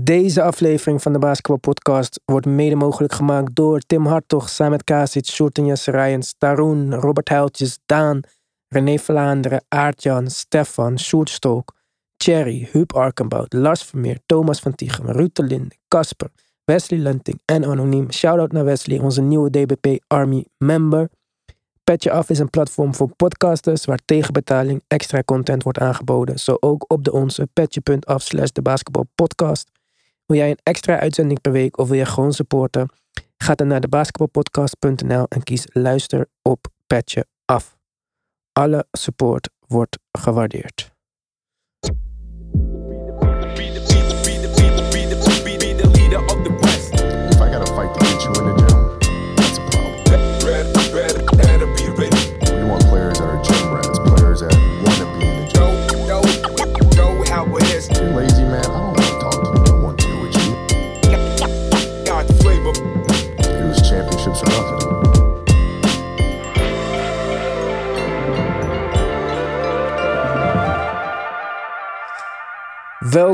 Deze aflevering van de Basketball Podcast wordt mede mogelijk gemaakt door Tim Hartog, Samet Kasic, Sjoerd Rijens, Taroen, Robert Huiltjes, Daan, René Vlaanderen, Aartjan, Stefan, Sjoerd Stolk, Thierry, Huub Arkenbout, Lars Vermeer, Thomas van Tichem, Ruud de Linde, Casper, Wesley Lenting en Anoniem. Shoutout naar Wesley, onze nieuwe DBP Army member. Petje Af is een platform voor podcasters waar tegen betaling extra content wordt aangeboden. Zo ook op de onze petje.af slash de basketbalpodcast. Wil jij een extra uitzending per week of wil je gewoon supporten? Ga dan naar de basketbalpodcast.nl en kies luister op Petje Af. Alle support wordt gewaardeerd.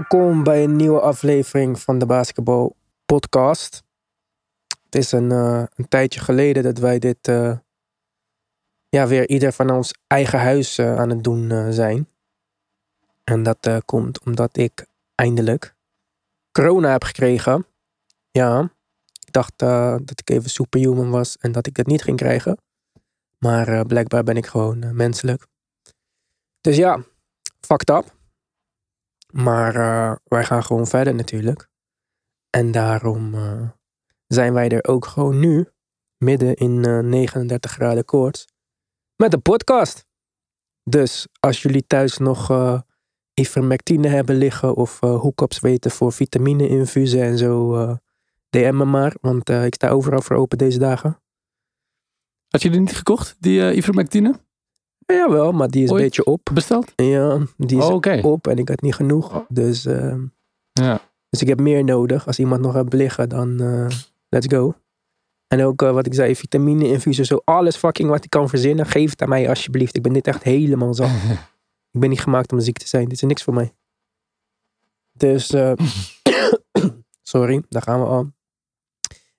Welkom bij een nieuwe aflevering van de Basketball Podcast. Het is een, eh, een tijdje geleden dat wij dit eh, ja, weer ieder van ons eigen huis eh, aan het doen zijn. En dat komt omdat ik eindelijk corona heb gekregen. Ja, ik dacht dat ik even superhuman was en dat ik het niet ging krijgen. Maar blijkbaar ben ik gewoon menselijk. Dus ja, fucked up. Maar eh, wij gaan gewoon verder natuurlijk. En daarom eh, zijn wij er ook gewoon nu, midden in eh, 39 graden koorts, met een podcast. Dus als jullie thuis nog ivermectine hebben liggen of hookups weten voor vitamine-infusen en zo, DM me maar, want ik sta overal voor open deze dagen. Had je die niet gekocht, die ivermectine? Ja, jawel, maar die is Ooit? een beetje op. Besteld? Ja, die is Oh, oké. op en ik had niet genoeg. Dus, ehm, Ja. dus ik heb meer nodig. Als iemand nog hebt liggen, dan eh, let's go. En ook eh, wat ik zei, vitamine-infusen, zo alles fucking wat ik kan verzinnen. Geef het aan mij alsjeblieft. Ik ben dit echt helemaal zat. ik ben niet gemaakt om ziek te zijn. Dit is niks voor mij. Dus, eh, sorry, daar gaan we al.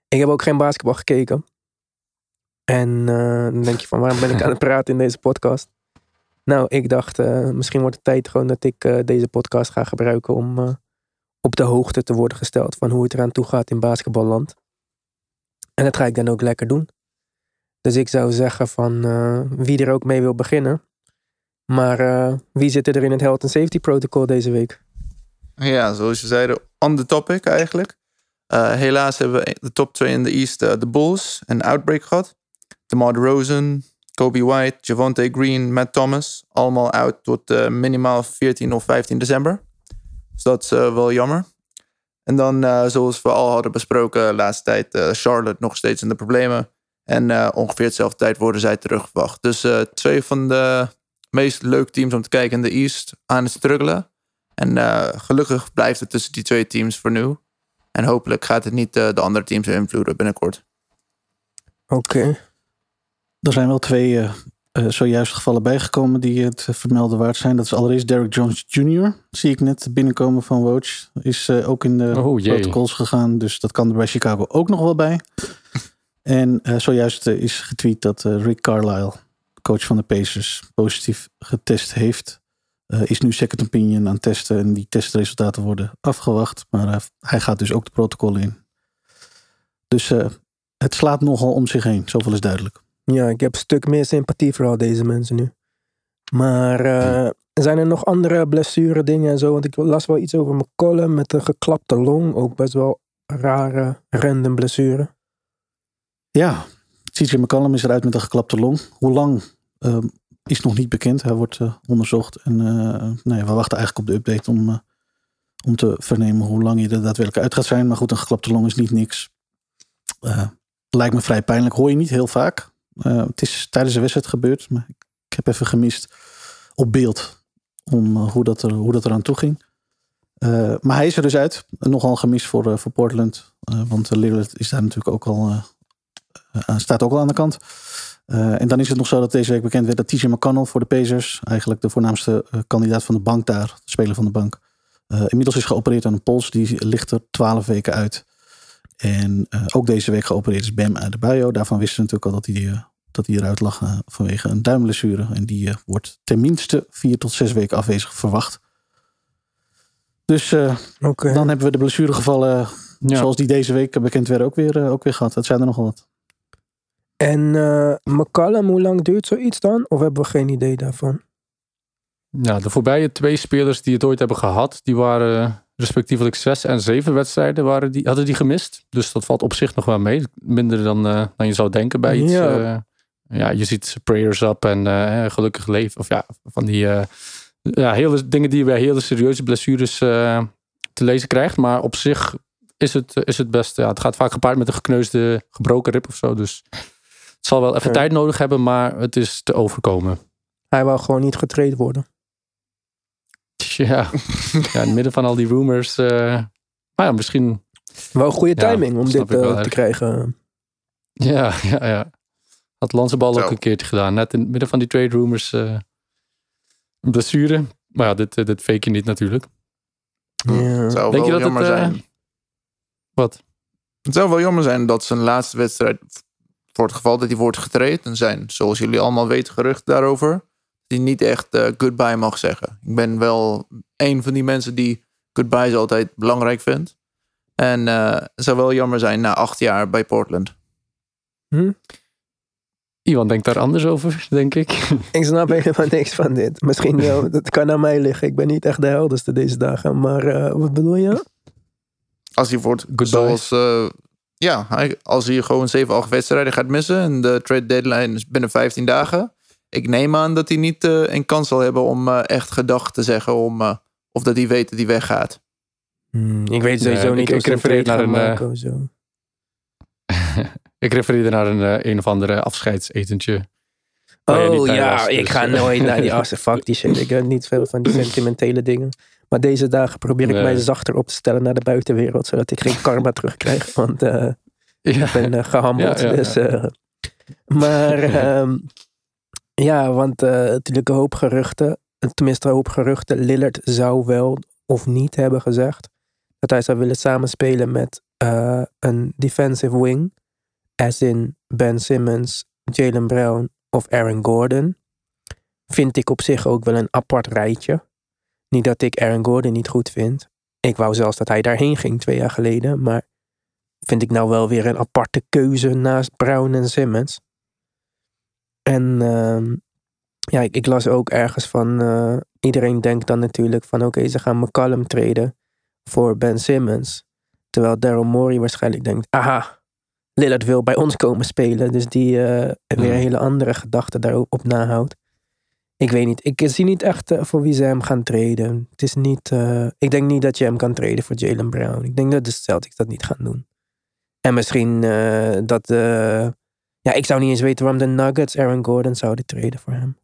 Ik heb ook geen basketbal gekeken. En eh, dan denk je van, waarom ben ik aan het praten in deze podcast? Nou, ik dacht, eh, misschien wordt het tijd gewoon dat ik eh, deze podcast ga gebruiken om op de hoogte te worden gesteld van hoe het eraan toe gaat in basketballand. En dat ga ik dan ook lekker doen. Dus ik zou zeggen van wie er ook mee wil beginnen. Maar wie zit er in het Health and Safety Protocol deze week? Ja, zoals je zei, on the topic eigenlijk. Helaas hebben we de top 2 in de East, de Bulls, een outbreak gehad. DeMar DeRozan, Kobe White, Javante Green, Matt Thomas. Allemaal out tot eh, minimaal 14 of 15 december. Dus dat is eh, wel jammer. En dan, eh, zoals we al hadden besproken de laatste tijd, Charlotte nog steeds in de problemen. En ongeveer hetzelfde tijd worden zij teruggewacht. Dus twee van de meest leuke teams om te kijken in de East aan het struggelen. En gelukkig blijft het tussen die twee teams voor nu. En hopelijk gaat het niet de andere teams beïnvloeden binnenkort. Oké. Er zijn wel twee eh, eh, zojuist gevallen bijgekomen die het eh, vermelden waard zijn. Dat is allereerst Derrick Jones Jr. Zie ik net binnenkomen van Woj. Is ook in de Oh, protocols gegaan. Dus dat kan er bij Chicago ook nog wel bij. En zojuist is getweet dat Rick Carlisle, coach van de Pacers, positief getest heeft. Is nu second opinion aan het testen. En die testresultaten worden afgewacht. Maar hij gaat dus ook de protocollen in. Dus het slaat nogal om zich heen. Zoveel is duidelijk. Ja, ik heb een stuk meer sympathie voor al deze mensen nu. Maar eh, zijn er nog andere blessure dingen en zo? Want ik las wel iets over McCollum met een geklapte long. Ook best wel rare, random blessure. Ja, CJ McCollum is eruit met een geklapte long. Hoe lang ehm, is nog niet bekend. Hij wordt eh, onderzocht. En eh, nee, we wachten eigenlijk op de update om, om te vernemen hoe lang hij er daadwerkelijk uit gaat zijn. Maar goed, een geklapte long is niet niks. Lijkt me vrij pijnlijk. Hoor je niet heel vaak. Eh, het is tijdens de wedstrijd gebeurd. Maar ik, heb even gemist op beeld om eh, hoe, dat er, hoe dat eraan toe ging. Eh, maar hij is er dus uit. Nogal gemist voor, voor Portland. Want Lillard is daar natuurlijk ook al staat ook al aan de kant. En dan is het nog zo dat deze week bekend werd dat TJ McConnell voor de Pacers, eigenlijk de voornaamste kandidaat van de bank daar, de speler van de bank, inmiddels is geopereerd aan een pols. Die ligt er 12 weken uit. En ook deze week geopereerd is Bam Adebayo. Daarvan wisten we natuurlijk al dat hij, dat hij eruit lag eh, vanwege een duimblessure. En die eh, wordt tenminste vier tot zes weken afwezig verwacht. Dus eh, Oké. dan hebben we de blessuregevallen Ja. zoals die deze week bekend werden ook weer, ook weer gehad. Dat zijn er nogal wat. En eh McCallum, hoe lang duurt zoiets dan? Of hebben we geen idee daarvan? Ja, de voorbije twee spelers die het ooit hebben gehad, die waren respectievelijk zes en zeven wedstrijden waren die, hadden die gemist. Dus dat valt op zich nog wel mee. Minder dan, eh, dan je zou denken bij iets. Ja. Ja, ja je ziet prayers up en eh, gelukkig leven. Of ja, van die eh, ja, hele dingen die je bij hele serieuze blessures eh, te lezen krijgt. Maar op zich is het, is het best. Ja, het gaat vaak gepaard met een gekneusde, gebroken rib of zo. Dus het zal wel even tijd nodig hebben, maar het is te overkomen. Hij wou gewoon niet getraind worden. Ja, ja in het midden van al die rumors. maar ja, misschien. Wel een goede Ja, timing om dit te krijgen. Ja, ja, ja. Had Lanzebal ook een keertje gedaan. Net in het midden van die trade rumors. eh een blessure. Maar ja, dit, eh, dit fake je niet natuurlijk. Ja. Zou Denk je wel het, jammer eh, zijn. Wat? Het zou wel jammer zijn dat zijn laatste wedstrijd, voor het geval dat hij wordt getraind, en zijn, zoals jullie allemaal weten, geruchten daarover, dat hij niet echt goodbye mag zeggen. Ik ben wel een van die mensen die goodbyes altijd belangrijk vindt. En eh, het zou wel jammer zijn na acht jaar bij Portland. Iwan denkt daar anders over, denk ik. Ik snap helemaal niks van dit. Misschien, ja, dat kan aan mij liggen. Ik ben niet echt de helderste deze dagen. Maar eh, wat bedoel je? Als hij wordt Goodbye. zoals... eh, ja, als hij gewoon 7, 8 wedstrijden gaat missen en de trade deadline is binnen 15 dagen. Ik neem aan dat hij niet eh, een kans zal hebben om echt gedag te zeggen om, eh, of dat hij weet dat hij weggaat. Hmm, ik weet sowieso Nee, niet ik- of ik refereer naar een, eh, maken of zo. ik refereerde naar een, eh, een of andere afscheidsetentje. Oh ja, was, ik dus, ga eh. nooit naar die assen. Fuck die shit. Ik heb niet veel van die sentimentele dingen. Maar deze dagen probeer ik Nee. mij zachter op te stellen naar de buitenwereld. Zodat ik geen karma terugkrijg. Want eh, Ja, ik ben gehandeld. Ja, ja, dus, maar ehm, ja, want natuurlijk een hoop geruchten. Tenminste, een hoop geruchten. Lillard zou wel of niet hebben gezegd. Dat hij zou willen samenspelen met een defensive wing. As in Ben Simmons, Jalen Brown of Aaron Gordon. Vind ik op zich ook wel een apart rijtje. Niet dat ik Aaron Gordon niet goed vind. Ik wou zelfs dat hij daarheen ging twee jaar geleden. Maar vind ik nou wel weer een aparte keuze naast Brown en Simmons. En ehm, ja, ik, las ook ergens van... eh, iedereen denkt dan natuurlijk van... Oké, ze gaan McCallum treden voor Ben Simmons. Terwijl Daryl Morey waarschijnlijk denkt... Aha, Lillard wil bij ons komen spelen. Dus die eh, weer hele andere gedachten daarop nahoudt. Ik weet niet. Ik zie niet echt eh, voor wie ze hem gaan treden. Het is niet... eh, ik denk niet dat je hem kan treden voor Jalen Brown. Ik denk dat de Celtics dat niet gaan doen. En misschien eh, dat... eh, ja, ik zou niet eens weten waarom de Nuggets Aaron Gordon zouden treden voor hem.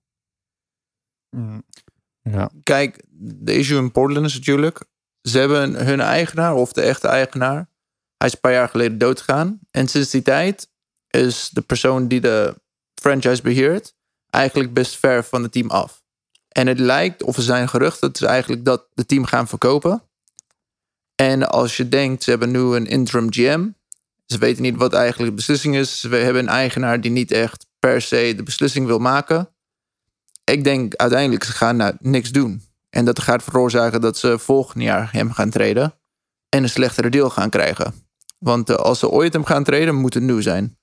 ja. Kijk, de issue in Portland is natuurlijk, ze hebben hun eigenaar of de echte eigenaar. Hij is een paar jaar geleden doodgegaan. En sinds die tijd is de persoon die de franchise beheert eigenlijk best ver van het team af. En het lijkt, of er zijn geruchten, het is eigenlijk dat de team gaan verkopen. En als je denkt, ze hebben nu een interim GM. Ze weten niet wat eigenlijk de beslissing is. Ze hebben een eigenaar die niet echt per se de beslissing wil maken. Ik denk uiteindelijk, ze gaan nou niks doen. En dat gaat veroorzaken dat ze volgend jaar hem gaan treden. En een slechtere deal gaan krijgen. Want eh, als ze ooit hem gaan treden, moet het nu zijn.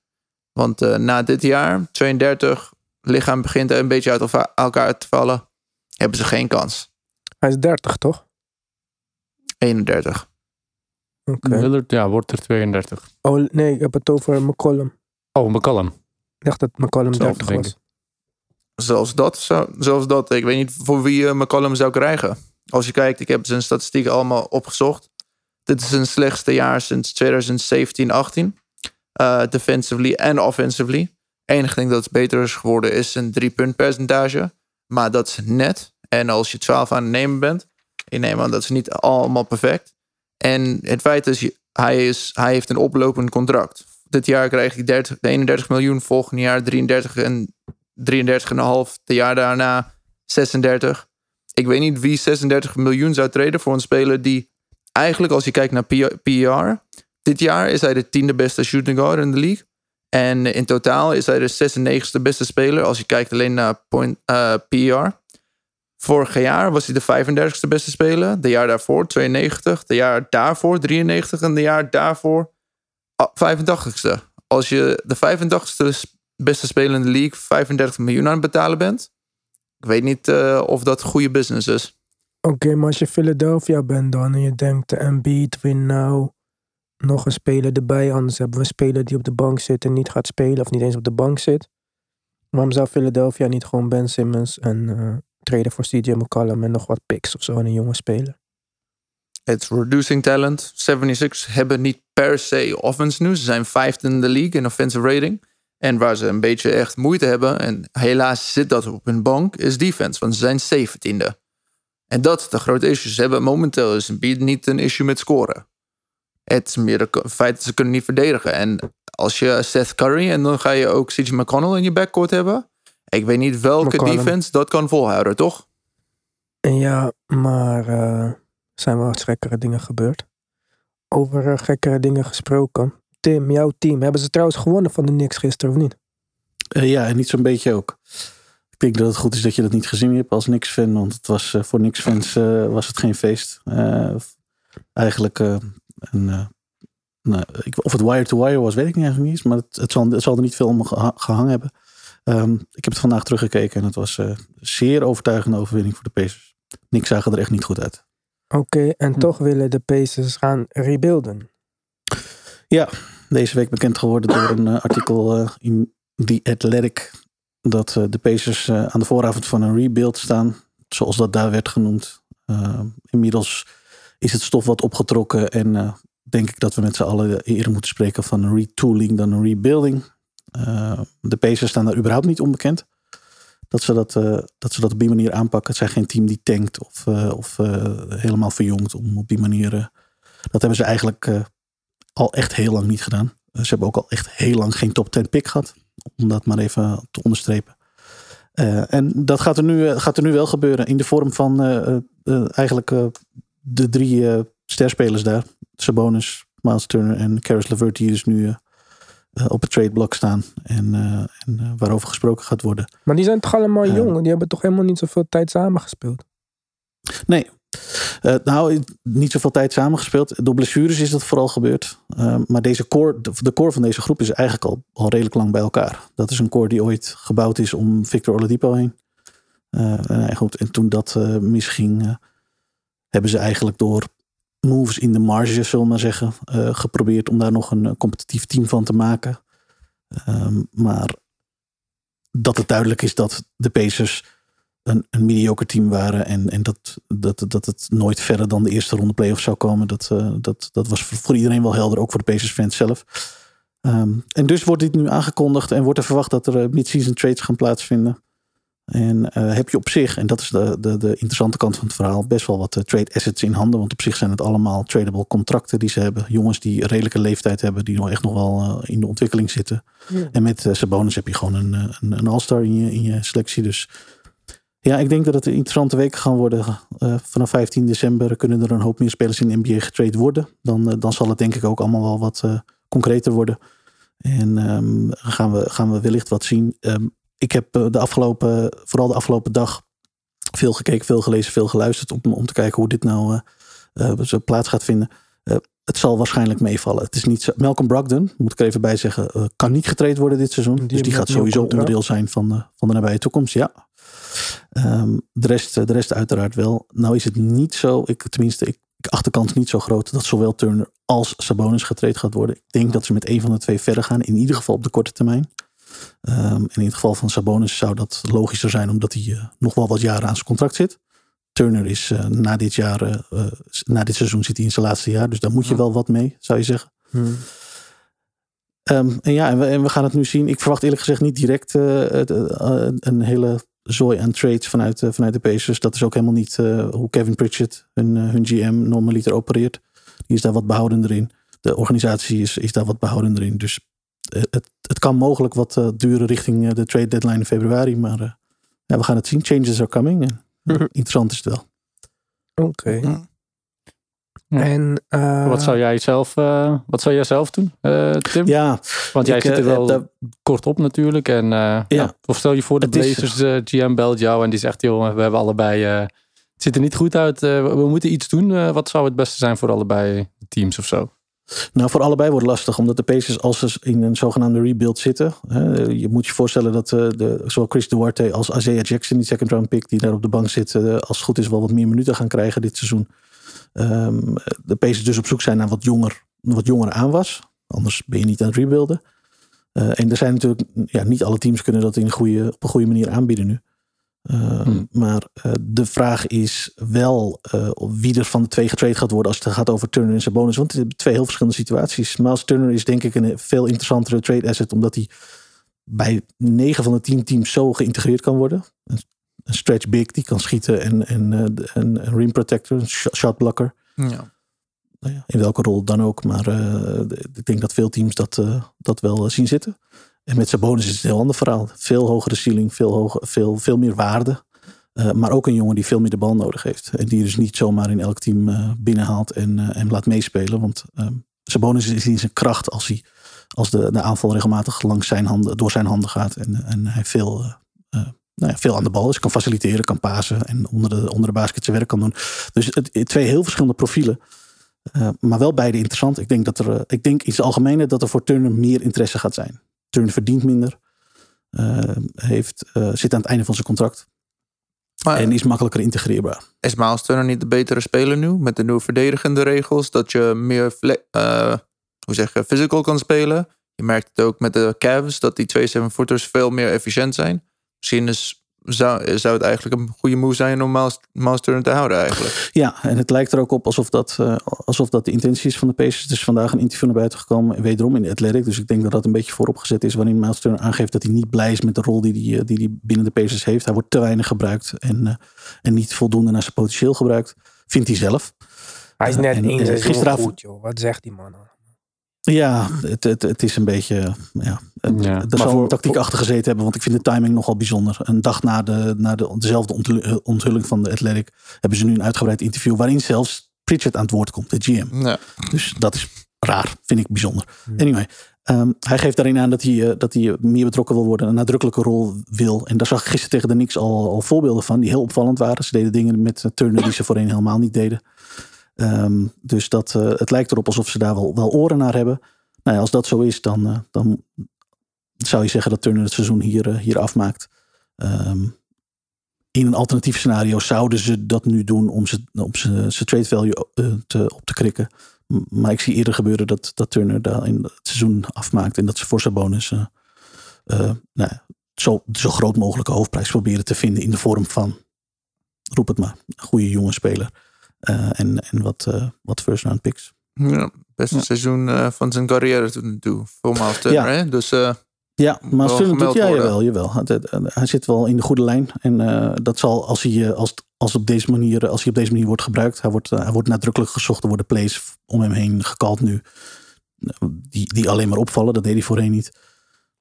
Want eh, na dit jaar, 32, lichaam begint een beetje uit elkaar te vallen. Hebben ze geen kans. Hij is 30, toch? 31. Oké. Lillard, ja, wordt er 32. Oh, nee, ik heb het over McCollum. Oh, McCallum. Ik dacht dat McCollum Zo, 30 denk was. Zelfs dat, zou, zelfs dat, ik weet niet voor wie je McCollum zou krijgen. Als je kijkt, ik heb zijn statistieken allemaal opgezocht. Dit is zijn slechtste jaar sinds 2017, 18. Eh, defensively en offensively. Enige ding dat beter is geworden is zijn drie punt percentage. Maar dat is net. En als je 12 aan het nemen bent, ik neem aan dat is niet allemaal perfect. En het feit is, hij, is, hij heeft een oplopend contract. Dit jaar krijgt hij 30, 31 miljoen, volgend jaar 33 en 33,5, de jaar daarna 36. ik weet niet wie 36 miljoen zou treden voor een speler die eigenlijk, als je kijkt naar PR, dit jaar is hij de tiende beste shooting guard in de league. En in totaal is hij de 96e beste speler als je kijkt alleen naar point, uh, PR. Vorig jaar was hij de 35e beste speler. De jaar daarvoor 92. De jaar daarvoor 93. En de jaar daarvoor 85ste. Als je de 85ste beste speler in de league 35 miljoen aan het betalen bent. Ik weet niet uh, of dat goede business is. Oké, maar als je Philadelphia bent dan en je denkt de Embiid win nou nog een speler erbij. Anders hebben we een speler die op de bank zit en niet gaat spelen of niet eens op de bank zit. Waarom zou Philadelphia niet gewoon Ben Simmons en uh, treden voor CJ McCollum en nog wat picks of zo en een jonge speler? It's reducing talent. 76 hebben niet per se offense nu. Ze zijn vijfde in de league in offensive rating. En waar ze een beetje echt moeite hebben, en helaas zit dat op hun bank, is defense. Want ze zijn zeventiende. En dat is de grote issue. Ze hebben momenteel is niet een issue met scoren. Het is meer het feit dat ze kunnen niet verdedigen. En als je Seth Curry en dan ga je ook CJ McConnell in je backcourt hebben. Ik weet niet welke defense dat kan volhouden, toch? Ja, maar uh, zijn wel gekkere dingen gebeurd. Over uh, gekkere dingen gesproken. Tim, jouw team, hebben ze trouwens gewonnen van de Knicks gisteren of niet? Uh, ja, en niet zo'n beetje ook. Ik denk dat het goed is dat je dat niet gezien hebt als Knicks-fan. Want het was, voor Knicks-fans was het geen feest. eigenlijk en, uh, nou, of het wire-to-wire was, weet ik niet eigenlijk niet. Maar het, het, zal, het zal er niet veel om gehangen hebben. Um, ik heb het vandaag teruggekeken en het was een uh, zeer overtuigende overwinning voor de Pacers. Niks zagen er echt niet goed uit. Oké, okay, en hm. toch willen de Pacers gaan rebuilden. Ja, deze week bekend geworden door een uh, artikel uh, in The Athletic. Dat de Pacers aan de vooravond van een rebuild staan. Zoals dat daar werd genoemd. Ehm, inmiddels is het stof wat opgetrokken. En denk ik dat we met z'n allen eerder moeten spreken van een retooling dan een rebuilding. De Pacers staan daar überhaupt niet onbekend. Dat ze dat, dat ze dat op die manier aanpakken. Het zijn geen team die tankt of, of helemaal verjongt om op die manier. dat hebben ze eigenlijk al echt heel lang niet gedaan. ze hebben ook al echt heel lang geen top 10 pick gehad. Om dat maar even te onderstrepen. en dat gaat er, nu, gaat er nu wel gebeuren in de vorm van eigenlijk de drie sterspelers daar. Sabonis, Miles Turner en Caris LeVert. Die dus nu op het tradeblok staan. En, en waarover gesproken gaat worden. Maar die zijn toch allemaal jong? Die hebben toch helemaal niet zoveel tijd samengespeeld? Nee. Uh, nou, niet zoveel tijd samengespeeld. Door blessures is dat vooral gebeurd. Uh, maar deze core, de, core van deze groep is eigenlijk al, al redelijk lang bij elkaar. Dat is een core die ooit gebouwd is om Victor Oladipo heen. Uh, en, goed, en toen dat misging, hebben ze eigenlijk door moves in de marge, zullen we maar zeggen, geprobeerd om daar nog een eh, competitief team van te maken. Um, maar dat het duidelijk is dat de Pacers een, een mediocre team waren en, en dat, dat, dat het nooit verder dan de eerste ronde playoffs zou komen, dat, uh, dat, dat was voor iedereen wel helder, ook voor de Pacers fans zelf. Um, en dus wordt dit nu aangekondigd en wordt er verwacht dat er mid-season trades gaan plaatsvinden. En uh, heb je op zich, en dat is de, de, de interessante kant van het verhaal, best wel wat uh, trade assets in handen. Want op zich zijn het allemaal tradable contracten die ze hebben. Jongens die redelijke leeftijd hebben, die nog echt nog wel uh, in de ontwikkeling zitten. Ja. En met Sabonis heb je gewoon een, een, een all-star in je, in je selectie. Dus ja, ik denk dat het een interessante weken gaan worden. vanaf 15 december kunnen er een hoop meer spelers in de NBA getrade worden. Dan, dan zal het denk ik ook allemaal wel wat concreter worden. En um, gaan, we, gaan we wellicht wat zien. Um, ik heb eh, de afgelopen, vooral de afgelopen dag veel gekeken, veel gelezen, veel geluisterd om, om te kijken hoe dit nou uh, plaats gaat vinden. het zal waarschijnlijk meevallen. Het is niet zo, Malcolm Brogdon, moet ik er even bij zeggen, kan niet getraind worden dit seizoen. Die dus die gaat sowieso onderdeel zijn van de, van de nabije toekomst. Ja. Um, de, rest, de rest uiteraard wel. Nou is het niet zo, ik, tenminste, ik, ik acht de kans niet zo groot dat zowel Turner als Sabonis getraind gaat worden. Ik denk dat ze met een van de twee verder gaan, in ieder geval op de korte termijn. Um, in het geval van Sabonis zou dat logischer zijn, omdat hij uh, nog wel wat jaren aan zijn contract zit. Turner is uh, na dit jaar, uh, na dit seizoen zit hij in zijn laatste jaar, dus daar moet je wel wat mee, zou je zeggen. Hmm. Um, en ja, en we, en we, gaan het nu zien. Ik verwacht eerlijk gezegd niet direct een hele zooi aan trades vanuit, vanuit de Pacers. Dat is ook helemaal niet hoe Kevin Pritchett, hun, hun GM, normaliter opereert. Die is daar wat behoudender in. De organisatie is, is daar wat behoudender in. Dus het, het kan mogelijk wat uh, duren richting uh, de trade deadline in februari. Maar uh, ja, we gaan het zien. Changes are coming. Interessant is het wel. Oké. Ja. Ja. En eh, Wat zou jij zelf, eh, wat zou jij zelf doen, eh, Tim? Ja, Want jij ik, zit er wel kort op natuurlijk. En, eh, ja. Of stel je voor, de Blazers GM belt jou en die zegt, joh, we hebben allebei... eh, het ziet er niet goed uit. we, moeten iets doen. Eh, wat zou het beste zijn voor allebei teams of zo? Nou, voor allebei wordt het lastig, omdat de Pacers als ze in een zogenaamde rebuild zitten. Hè, je moet je voorstellen dat eh, de, zowel Chris Duarte als Isaiah Jackson, die second round pick, die daar op de bank zit, eh, als het goed is wel wat meer minuten gaan krijgen dit seizoen. Ehm, de Pacers dus op zoek zijn naar wat jonger, wat jongere aanwas. Anders ben je niet aan het rebuilden. Eh, en er zijn natuurlijk, ja, niet alle teams kunnen dat in een goede, op een goede manier aanbieden nu. Ehm, Hmm. Maar eh, de vraag is wel eh, wie er van de twee getrade gaat worden als het gaat over Turner en Sabonis. Want het zijn twee heel verschillende situaties. Miles Turner is denk ik een veel interessantere trade asset. Omdat hij bij 9 van de 10 teams zo geïntegreerd kan worden. Een, een stretch big die kan schieten en, en, eh, en een rim protector, een sh- shot blocker. Ja. Nou ja, in welke rol dan ook. Maar eh, ik denk dat veel teams dat, eh, dat wel eh, zien zitten. En met Sabonis is het een heel ander verhaal. Veel hogere ceiling, veel, hoger, veel, veel meer waarde. Eh, maar ook een jongen die veel meer de bal nodig heeft. En die je dus niet zomaar in elk team eh, binnenhaalt en, eh, en laat meespelen. Want eh, Sabonis is in zijn kracht als, hij, als de, de aanval regelmatig langs zijn handen, door zijn handen gaat. En, en hij veel, eh, eh, nou ja, veel aan de bal is. Kan faciliteren, kan pasen en onder de, onder de basket zijn werk kan doen. Dus het, twee heel verschillende profielen. Uh, maar wel beide interessant. Ik denk dat er, uh, ik denk in het algemene dat er voor Turner meer interesse gaat zijn. Turner verdient minder. Uh, heeft, zit aan het einde van zijn contract. Maar, en is makkelijker integreerbaar. Is Miles Turner niet de betere speler nu? Met de nieuwe verdedigende regels. Dat je meer hoe zeg je, physical kan spelen. Je merkt het ook met de Cavs. Dat die twee 7-footers veel meer efficiënt zijn. Misschien is zou, zou het eigenlijk een goede move zijn om Miles, Miles Turner te houden eigenlijk. Ja, en het lijkt er ook op alsof dat, uh, alsof dat de intentie is van de Pacers. Er is vandaag een interview naar buiten gekomen, wederom in de Athletic. Dus ik denk dat dat een beetje vooropgezet is waarin Miles Turner aangeeft dat hij niet blij is met de rol die hij die, die binnen de Pacers heeft. Hij wordt te weinig gebruikt en, uh, en niet voldoende naar zijn potentieel gebruikt, vindt hij zelf. Hij is net en, één seizoen gisteravond- goed, joh. Wat zegt die man nou? Ja, het, het, het is een beetje. Ja, het- Ja, er zal voor- een tactiek achter gezeten hebben, want ik vind de timing nogal bijzonder. Een dag na, de, na de, dezelfde onthul- onthulling van de Athletic hebben ze nu een uitgebreid interview waarin zelfs Pritchard aan het woord komt, de GM. Ja. Dus dat is raar, vind ik bijzonder. Anyway, ehm, hij geeft daarin aan dat hij, eh, dat hij meer betrokken wil worden, een nadrukkelijke rol wil. En daar zag ik gisteren tegen de Knicks al, al voorbeelden van die heel opvallend waren. Ze deden dingen met eh, Turner die ze voorheen helemaal niet deden. Ehm, dus dat, eh, het lijkt erop alsof ze daar wel, wel oren naar hebben. Nou ja, als dat zo is, dan, eh, dan zou je zeggen dat Turner het seizoen hier, eh, hier afmaakt. Ehm, in een alternatief scenario zouden ze dat nu doen om ze, om ze, trade value te, op te krikken. Maar ik zie eerder gebeuren dat, dat Turner daar in het seizoen afmaakt. En dat ze voor zijn bonus nou ja, zo, zo groot mogelijke hoofdprijs proberen te vinden in de vorm van, roep het maar, goede jonge speler. Eh, en, en wat, eh, wat first round picks. Ja, beste Ja. seizoen eh, van zijn carrière tot nu toe. Voor Miles Turner, Ja. hè? Dus Ja, maar Turner doet ja, jawel, Hij zit wel in de goede lijn. En dat zal, als hij, als, als, op deze manier, als hij op deze manier wordt gebruikt, hij wordt, hij wordt nadrukkelijk gezocht. Er worden plays om hem heen gekald nu. Die, die alleen maar opvallen, dat deed hij voorheen niet.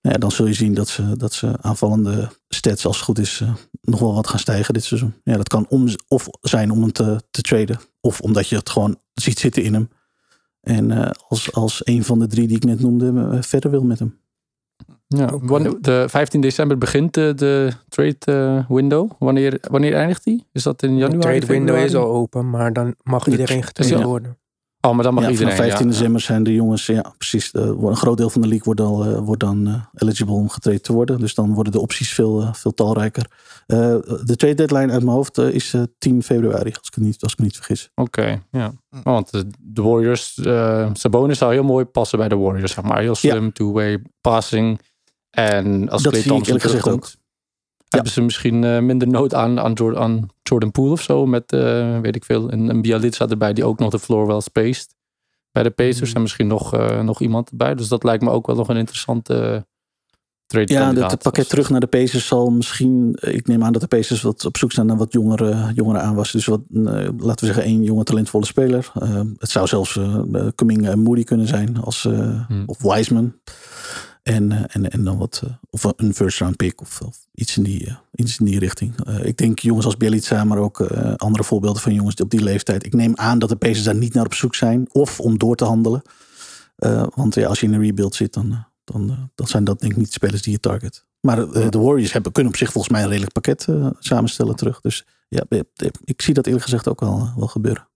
Nou Ja, dan zul je zien dat ze, dat ze aanvallende stats, als het goed is, eh, nog wel wat gaan stijgen dit seizoen. Ja, dat kan om, of zijn om hem te, te traden, of omdat je het gewoon ziet zitten in hem. En eh, als, als een van de drie die ik net noemde, eh, verder wil met hem. Ja, de 15 december begint de, de trade window. Wanneer, wanneer eindigt die? Is dat in De januari? trade window is al open, maar dan mag iedereen getraind worden. Oh, maar dan mag ja, iedereen. vanaf 15 ja. december zijn de jongens, ja precies, eh, een groot deel van de league wordt, al, eh, wordt dan eh, eligible om getraind te worden. Dus dan worden de opties veel, veel talrijker. De trade deadline uit mijn hoofd is eh, 10 februari, als ik, het niet, als ik me niet vergis. Oké, ja. Want de, Warriors, Sabonis zou heel mooi passen bij de Warriors, zeg maar. Heel slim, two-way passing. En als Dat ik Thompson terugkomt, hebben ze misschien minder nood aan, aan, Jordan, aan Jordan Poole of zo. Met, eh, weet ik veel, een, een Bialica erbij die ook nog de floor wel spaced. Bij de Pacers Mm. en misschien nog, eh, nog iemand erbij. Dus dat lijkt me ook wel nog een interessante eh, trade Ja, het, kandidaat. het pakket terug naar de Pacers zal misschien, ik neem aan dat de Pacers wat op zoek zijn naar wat jongere, jongere aanwas. Dus wat, laten we zeggen, één jonge talentvolle speler. Het zou zelfs Kuminga en Moody kunnen zijn, als, Hmm. of Wiseman. En, eh, en, en dan wat, eh, of een first round pick of, iets, in die, eh, iets in die richting. Ik denk jongens als Bielitsa, maar ook andere voorbeelden van jongens op die leeftijd. Ik neem aan dat de Pacers daar niet naar op zoek zijn. Of om door te handelen. Want ja, als je in een rebuild zit, dan, dan, dan zijn dat denk ik niet spelers die je target. Maar de Warriors hebben, kunnen op zich volgens mij een redelijk pakket samenstellen terug. Dus ja, ik zie dat eerlijk gezegd ook wel, wel gebeuren.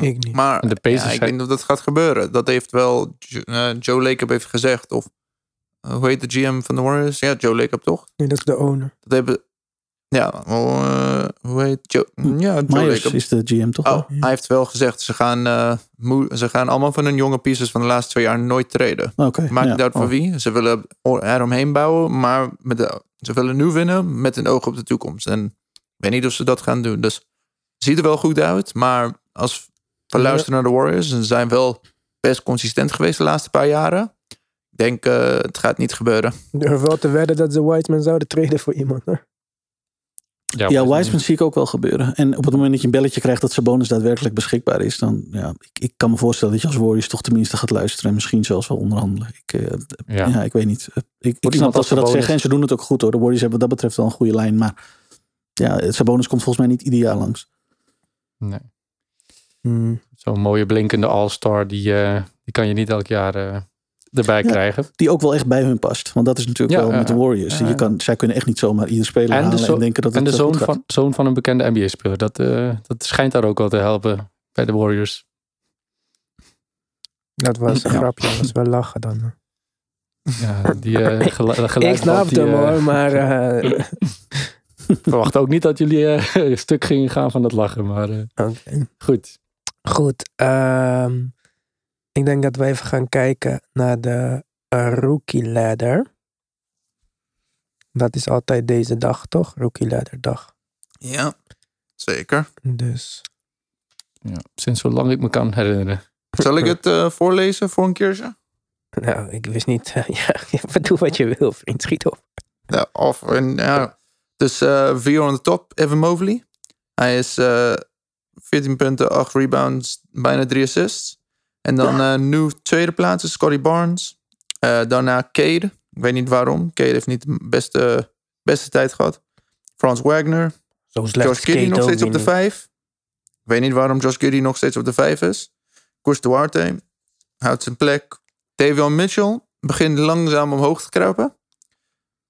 Ik niet. Maar ja, ik weet niet of dat gaat gebeuren. Dat heeft wel eh, Joe Lacob heeft gezegd. Of eh, hoe heet de GM van de Warriors? Ja, Joe Lacob toch? Nee, dat is de owner. Dat hebben... Ja, eh, hoe heet Joe? Ja, Joe Myers Lacob. is de GM toch? Oh, wel? hij heeft wel gezegd, ze gaan, ze gaan allemaal van hun jonge pieces van de laatste twee jaar nooit treden. Oké. Maakt ja. niet uit voor Oh. wie. Ze willen eromheen bouwen, maar met de, ze willen nu winnen met een oog op de toekomst. En ik weet niet of ze dat gaan doen. Dus het ziet er wel goed uit, maar als we Ja. luisteren naar de Warriors, en ze zijn wel best consistent geweest de laatste paar jaren. Ik denk, eh, het gaat niet gebeuren. Ik durf wel te wedden dat ze Wiseman zouden treden voor iemand. hoor. Ja, Wiseman zie ik ook wel gebeuren. En op het moment dat je een belletje krijgt dat zijn bonus daadwerkelijk beschikbaar is, dan ja, ik, ik kan me voorstellen dat je als Warriors toch tenminste gaat luisteren en misschien zelfs wel onderhandelen. Ik, eh, ja. Ja. ik weet niet. Ik, ik snap dat als ze dat zeggen en ze doen het ook goed hoor. De Warriors hebben wat dat betreft wel een goede lijn, maar ja, het Sabonis komt volgens mij niet ideaal langs. Nee. Hmm. Zo'n mooie blinkende all-star, die, eh, die kan je niet elk jaar eh, erbij Ja. krijgen. Die ook wel echt bij hun past. Want dat is natuurlijk Ja, wel met de. Warriors. Je kan, zij kunnen echt niet zomaar ieder speler En de halen zo- en denken dat het En de zoon van, zoon van een bekende NBA-speler. Dat, eh, dat schijnt daar ook wel te helpen bij de Warriors. Dat was een Ja. grapje, dat was wel lachen dan. Ja, die gelu- Ik snap hem hoor, maar eh, verwacht ook niet dat jullie eh, een stuk gingen gaan van het lachen. Maar eh, oké. goed. Goed, ehm, ik denk dat we even gaan kijken naar de rookie ladder. Dat is altijd deze dag, toch? Rookie ladder dag. Ja, zeker. Dus Ja, sinds zolang ik me kan herinneren. Zal ik het eh, voorlezen voor een keertje? Nou, ik wist niet. ja, doe wat je wil, vriend. Schiet op. Ja, of, en, ja. Dus eh vier on the top, Evan Mobley. Hij is eh 14 punten, 8 rebounds, bijna 3 assists. En dan eh, nu tweede plaats is Scotty Barnes. Eh, daarna Cade. Ik weet niet waarom. Cade heeft niet de beste, beste tijd gehad. Frans Wagner. Zo Josh Giddy nog steeds op de 5. Ik weet niet waarom Josh Giddy nog steeds op de 5 is. Koers Duarte houdt zijn plek. Davion Mitchell begint langzaam omhoog te kruipen.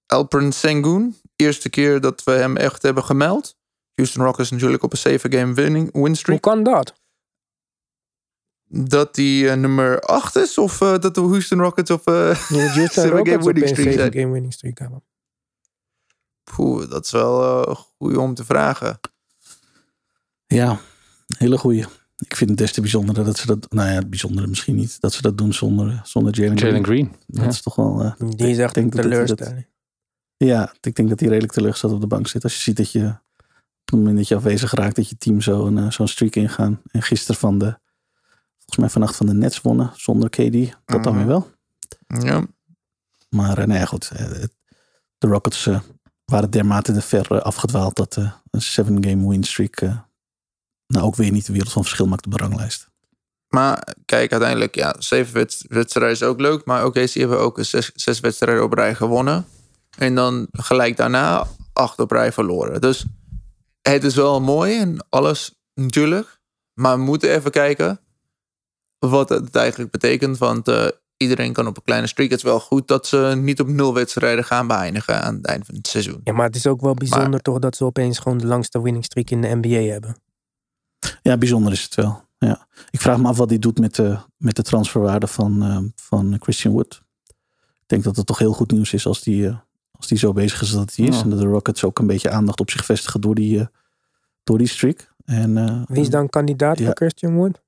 Alperen Sengun. Eerste keer dat we hem echt hebben gemeld. Houston Rockets natuurlijk op een 7-game winning win Hoe streak. kan dat? Dat hij eh, nummer 8 is? Of eh, dat de Houston Rockets op... eh Je Houston Seven game Rockets winning opeens streak zeven zijn. game winning streak hebben. poeh, dat is wel eh goed om te vragen. Ja, hele goeie. Ik vind het des te bijzonder dat ze dat... Nou ja, het bijzondere misschien niet. Dat ze dat doen zonder, zonder Jalen Jalen Green. Green. Dat Ja. is toch wel... eh, Die is echt denk een teleurstelling. Ja, ik denk dat hij redelijk teleurgesteld op de bank zit. Als je ziet dat je op het moment dat je afwezig raakt, dat je team zo een, eh, zo'n streak ingaan. En gisteren van de, volgens mij vannacht van de Nets wonnen, zonder KD. Dat dan Mhm. weer wel. Ja. Maar eh, nou ja, goed. eh, de Rockets waren dermate te ver afgedwaald dat een seven game win streak nou ook weer niet de wereld van verschil maakt op de ranglijst. Maar kijk, uiteindelijk, ja, zeven wedst- wedstrijden is ook leuk. Maar oké, ze hebben ook een zes, zes wedstrijden op rij gewonnen. En dan gelijk daarna acht op rij verloren. Dus het is wel mooi en alles natuurlijk. Maar we moeten even kijken wat het eigenlijk betekent. Want eh, iedereen kan op een kleine streak. Het is wel goed dat ze niet op nul wedstrijden gaan beëindigen aan het eind van het seizoen. Ja, maar het is ook wel bijzonder toch dat ze opeens gewoon de langste winning streak in de NBA hebben. Ja, bijzonder is het wel. Ja. Ik vraag me af wat hij doet met de, met de transferwaarde van, eh, van Christian Wood. Ik denk dat het toch heel goed nieuws is als die, eh, als die zo bezig is dat hij is. En dat de Rockets ook een beetje aandacht op zich vestigen door die, eh, door die streak. En, eh, Wie is dan kandidaat Ja. voor Christian Wood?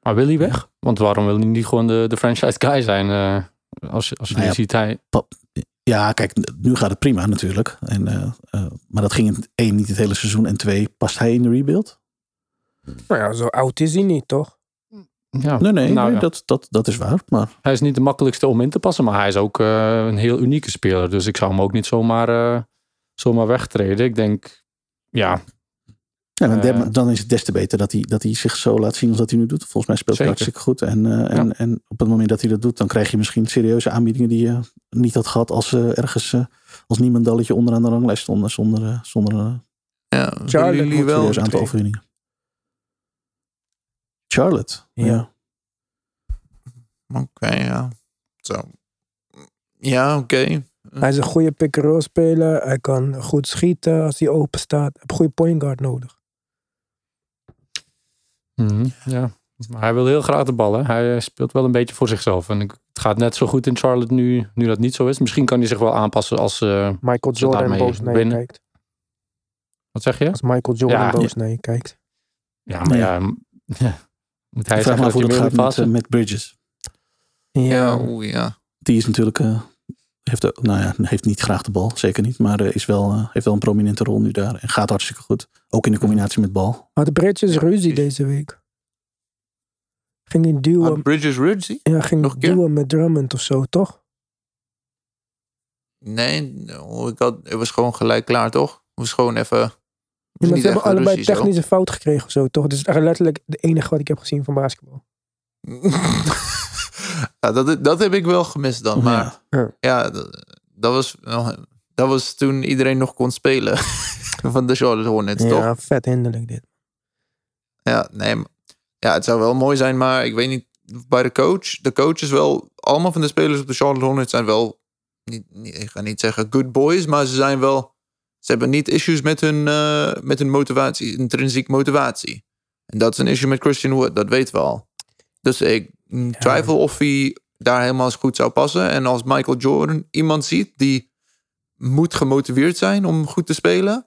Maar wil hij weg? Want waarom wil hij niet gewoon de, de franchise guy zijn? eh, als, je- als je Nou ja, ziet, hij... Ja, kijk, nu gaat het prima natuurlijk. En, eh, eh, maar dat ging in één niet het hele seizoen. En twee, past hij in de rebuild? Nou ja, zo oud is hij niet, toch? Ja, Nee, nee, nou nee ja. dat, dat, dat is waar. Maar Hij is niet de makkelijkste om in te passen, maar hij is ook eh, een heel unieke speler. Dus ik zou hem ook niet zomaar, eh, zomaar wegtreden. Ik denk, ja, Ja, maar Eh, dan is het des te beter dat hij, dat hij zich zo laat zien als dat hij nu doet. Volgens mij speelt hij hartstikke goed. En, eh, en, Ja. en op het moment dat hij dat doet, dan krijg je misschien serieuze aanbiedingen die je niet had gehad als ze ergens eh, als niemandalletje onderaan de ranglijst stonden. Zonder, eh, zonder een Ja, Charlotte jullie wel serieus aantal overwinningen. Charlotte. Ja. Ja. Oké, ja. Zo. Ja, oké. Hij is een goede pick-and-roll speler. Hij kan goed schieten als hij open staat. Hij heeft een goede point guard nodig. Mhm, ja. Maar hij wil heel graag de bal. Hè? Hij eh, speelt wel een beetje voor zichzelf. En het gaat net zo goed in Charlotte nu, nu dat niet zo is. Misschien kan hij zich wel aanpassen als... eh, Michael Jordan boos naar je kijkt. wat zeg je? Als Michael Jordan Ja. boos naar je kijkt. Ja, maar ja... Moet hij vraag zeggen me af dat hoe hij dat gaat met, passen? eh, met Bridges. Ja, Ja. Die is natuurlijk, eh, heeft, nou ja, heeft niet graag de bal, zeker niet. Maar eh, is wel, eh, heeft wel een prominente rol nu daar. En gaat hartstikke goed. Ook in de combinatie met bal. Had Bridges ruzie deze week. Ging hij duwen, Had Bridges Ridgey? ja, ging nog duwen met Drummond of zo, toch? Nee, oh, ik had, het was gewoon gelijk klaar, toch? Het was gewoon even... Ja, maar ze hebben allebei ruzie, zo. technische fout gekregen of zo, toch? Het is echt letterlijk de enige wat ik heb gezien van basketbal. ja, dat, dat heb ik wel gemist dan. Maar Ja. ja, dat, dat was, dat was toen iedereen nog kon spelen. van de Charlotte Hornets, toch? Ja, vet hinderlijk dit. Ja, nee. Ja, het zou wel mooi zijn, maar ik weet niet. Bij de coach, de coach is wel. Allemaal van de spelers op de Charlotte Hornets zijn wel. Niet, niet, ik ga niet zeggen good boys, maar ze zijn wel. Ze hebben niet issues met hun, eh, met hun motivatie, intrinsiek motivatie. En dat is een issue met Christian Wood, dat weten we al. Dus ik mm, twijfel of hij daar helemaal eens goed zou passen. En als Michael Jordan iemand ziet die moet gemotiveerd zijn om goed te spelen.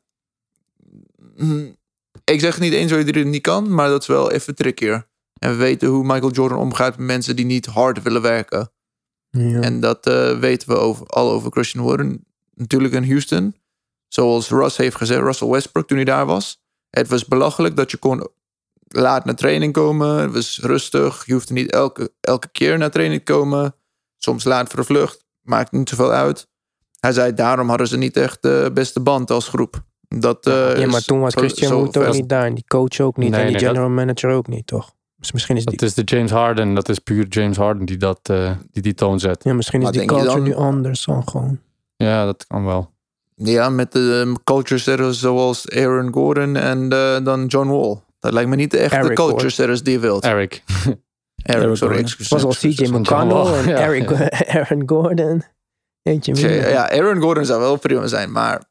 mm, ik zeg niet eens dat iedereen het niet kan, maar dat is wel even trickier. En we weten hoe Michael Jordan omgaat met mensen die niet hard willen werken. Ja. En dat eh, weten we over, al over Christian Wood. Natuurlijk in Houston. Zoals Russ heeft gezegd, Russell Westbrook toen hij daar was. Het was belachelijk dat je kon laat naar training komen. Het was rustig. Je hoefde niet elke, elke keer naar training te komen. Soms laat voor de vlucht. Maakt niet zoveel uit. Hij zei, daarom hadden ze niet echt de beste band als groep. Dat, eh, ja, maar is toen was Christian Wood ook niet daar. En die coach ook niet. Nee, en die nee, dat- general manager ook niet, toch? Dus misschien is die, Dat is de James Harden. Dat is puur James Harden die dat, eh, die, die toon zet. ja, misschien is Maar die culture dan- nu anders dan gewoon. Ja, dat kan wel. Ja, met de um, culture setters zoals Aaron Gordon en eh, dan John Wall. Dat lijkt me niet de echte Eric culture Gordon. setters die je wilt. Eric. Eric, Eric sorry, was al. CJ McConnell en ja, Eric, Aaron Gordon. Eentje minder. Ja, Aaron Gordon zou wel prima zijn, maar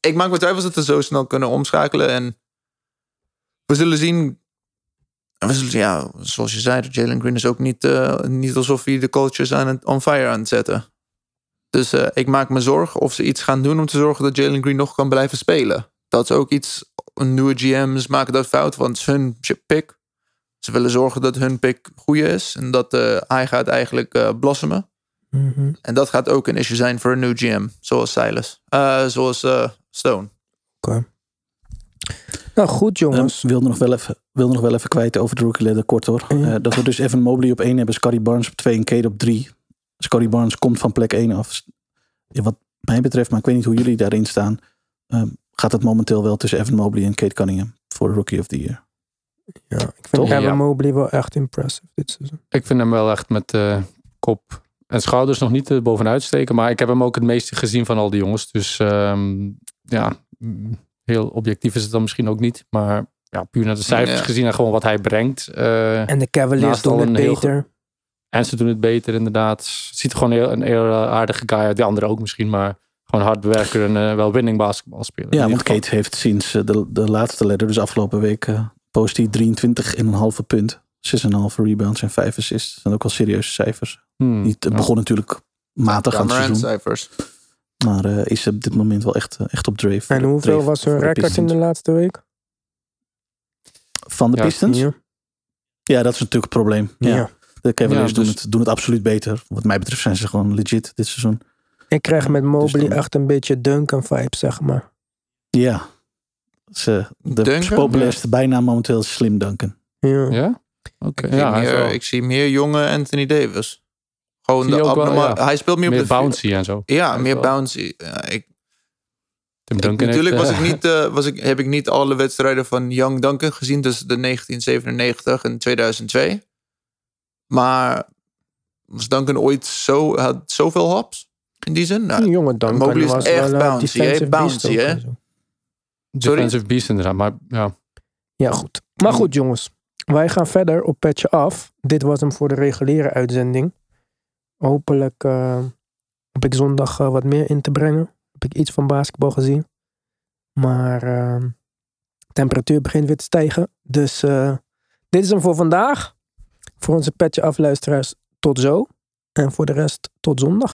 ik maak me twijfels dat we zo snel kunnen omschakelen. En we zullen zien. We zullen, ja, zoals je zei, Jalen Green is ook niet, eh, niet alsof hij de cultures aan het on fire aan het zetten. Dus eh, ik maak me zorgen of ze iets gaan doen om te zorgen dat Jalen Green nog kan blijven spelen. Dat is ook iets. Nieuwe GM's maken dat fout, want het is hun pick. Ze willen zorgen dat hun pick goed is en dat eh, hij gaat eigenlijk eh blossomen. Mhm. En dat gaat ook een issue zijn voor een nieuw GM, zoals Silas. Eh, zoals eh, Stone. Nou, goed jongens. Um, wilde nog wel even, wilde nog wel even kwijt over de rookie ladder, kort hoor. Eh, dat we dus Evan Mobley op 1 hebben, Scotty Barnes op 2 en Kate op 3. Scotty Barnes komt van plek 1 af. Ja, wat mij betreft, maar ik weet niet hoe jullie daarin staan, ehm, gaat het momenteel wel tussen Evan Mobley en Kate Cunningham voor de Rookie of the Year. ja, ik vind Toch? Evan Ja. Mobley wel echt impressive dit seizoen. Ik vind hem wel echt met eh, kop en schouders nog niet eh, bovenuit steken. Maar ik heb hem ook het meeste gezien van al die jongens. Dus ehm, ja, mm, heel objectief is het dan misschien ook niet. Maar ja, puur naar de cijfers Ja. gezien en gewoon wat hij brengt. eh, En de Cavaliers doen het heel beter. en ze doen het beter inderdaad. Het ziet er gewoon heel, een heel eh, aardige guy uit. De andere ook misschien, maar gewoon hard en eh, wel winning basketbal spelen. Ja, want. Kate heeft sinds eh, de, de laatste ladder, dus afgelopen week, eh post hij 23,5 punt. 6,5 rebounds en 5 assists. Dat zijn ook wel serieuze cijfers. Hmm, Niet, het ja. begon natuurlijk matig aan het seizoen. cijfers. Maar eh, is op dit moment wel echt, echt op dreef. En hoeveel dreef was hun de record in de laatste week? Van de Ja, Pistons? Ja. Ja. dat is natuurlijk het probleem. Ja. Ja. De Cavaliers Ja, doen, dus- het, doen het absoluut beter. Wat mij betreft zijn ze gewoon legit dit seizoen. Ik krijg met Mobley dan- echt een beetje Duncan vibes, zeg maar. Ja. Ze, de Duncan? populairste bijnaam momenteel is Slim Duncan. Ja. Ja? Oké. Ik, zie Ja, ik zie meer jonge Anthony Davis. Gewoon de wel, ja. Hij speelt meer, meer op de bouncy en zo. Ja, Hij meer bouncy. Ja, ik, Tim Ik- Duncan natuurlijk heeft, was eh, ik niet, eh, was ik, heb ik niet alle wedstrijden van Young Duncan gezien tussen de 1997 en 2002. Maar was Duncan ooit zo, had zoveel hops in die zin? Nou, Die jonge Duncan Mobley is was echt wel, eh, bouncy, hè? Bouncy, hè? defensive beast inderdaad. Maar ja, Ja, goed. Maar goed, jongens. Wij gaan verder op Petje Af. Dit was hem voor de reguliere uitzending. Hopelijk eh, heb ik zondag eh, wat meer in te brengen. Heb ik iets van basketbal gezien. Maar de temperatuur begint weer te stijgen. Dus eh, dit is hem voor vandaag. Voor onze Petje Af luisteraars tot zo. En voor de rest tot zondag.